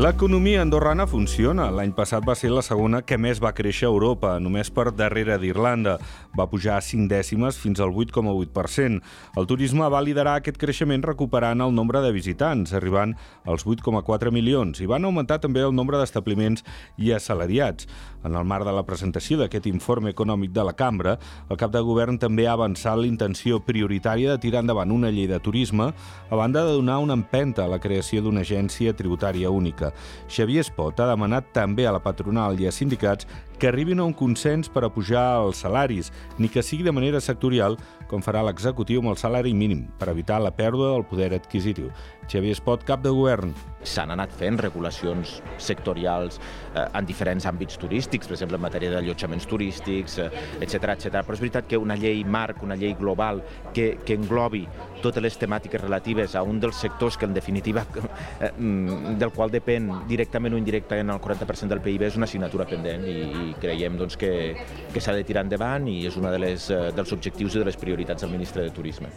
L'economia andorrana funciona. L'any passat va ser la segona que més va créixer a Europa, només per darrere d'Irlanda. Va pujar a 5 dècimes fins al 8,8%. El turisme va liderar aquest creixement recuperant el nombre de visitants, arribant als 8,4 milions, i van augmentar també el nombre d'establiments i assalariats. En el marc de la presentació d'aquest informe econòmic de la cambra, el cap de govern també ha avançat l'intenció prioritària de tirar endavant una llei de turisme, a banda de donar una empenta a la creació d'una agència tributària única. Xavier Espot ha demanat també a la patronal i a sindicats que arribin a un consens per a pujar els salaris, ni que sigui de manera sectorial, com farà l'executiu amb el salari mínim, per evitar la pèrdua del poder adquisitiu. Xavier Espot, cap de govern. S'han anat fent regulacions sectorials eh, en diferents àmbits turístics, per exemple en matèria d'allotjaments turístics, etc eh, etc. Però és veritat que una llei marc, una llei global que, que englobi totes les temàtiques relatives a un dels sectors que en definitiva eh, mm, del qual depèn directament o indirectament el 40% del PIB és una assignatura pendent i, i creiem doncs, que, que s'ha de tirar endavant i és una de les, eh, dels objectius i de les prioritats del ministre de Turisme.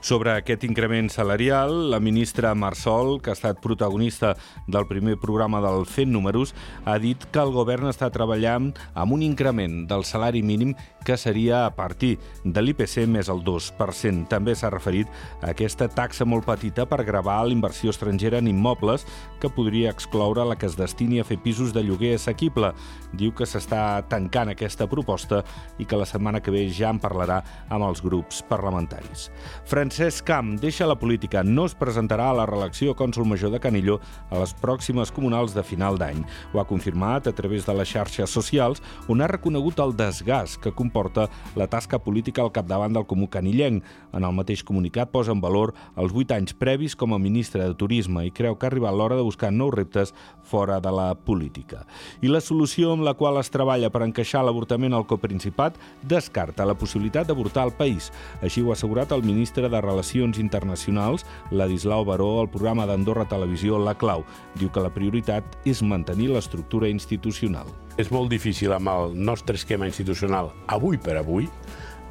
Sobre aquest increment salarial, la ministra Marsol, que ha estat protagonista del primer programa del Fent Números, ha dit que el govern està treballant amb un increment del salari mínim que seria a partir de l'IPC més el 2%. També s'ha referit a aquesta taxa molt petita per gravar l'inversió estrangera en immobles que podria excloure la que es destini a fer pisos de lloguer assequible. Diu que s'està tancant aquesta proposta i que la setmana que ve ja en parlarà amb els grups parlamentaris. Francesc Camp deixa la política, no es presentarà a la reelecció cònsul major de Canilló a les pròximes comunals de final d'any. Ho ha confirmat a través de les xarxes socials, on ha reconegut el desgast que comporta la tasca política al capdavant del Comú Canillenc. En el mateix comunicat posa en valor els vuit anys previs com a ministre de Turisme i creu que ha arribat l'hora de buscar nous reptes fora de la política. I la solució amb la qual es treballa per encaixar l'avortament al coprincipat descarta la possibilitat d'avortar al país. Així ho ha assegurat el ministre de Relacions Internacionals, Ladislau Baró, al programa d'Andorra Televisió La Clau. Diu que la prioritat és mantenir l'estructura institucional. És molt difícil amb el nostre esquema institucional, avui per avui,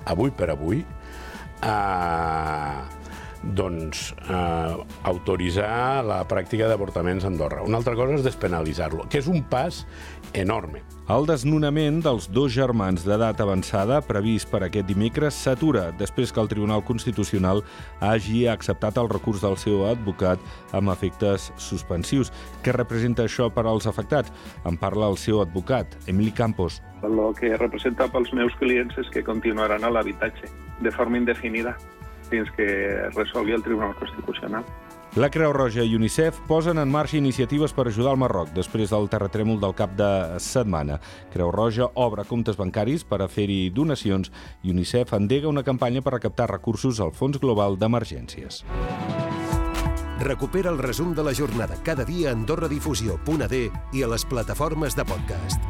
avui per avui, eh, doncs, eh, autoritzar la pràctica d'avortaments a Andorra. Una altra cosa és despenalitzar-lo, que és un pas enorme. El desnonament dels dos germans d'edat avançada previst per aquest dimecres s'atura després que el Tribunal Constitucional hagi acceptat el recurs del seu advocat amb efectes suspensius. Què representa això per als afectats? En parla el seu advocat, Emili Campos. El que representa pels meus clients és que continuaran a l'habitatge de forma indefinida fins que resolgui el Tribunal Constitucional. La Creu Roja i UNICEF posen en marxa iniciatives per ajudar el Marroc després del terratrèmol del cap de setmana. Creu Roja obre comptes bancaris per a fer-hi donacions i UNICEF endega una campanya per recaptar recursos al Fons Global d'Emergències. Recupera el resum de la jornada cada dia a AndorraDifusió.d i a les plataformes de podcast.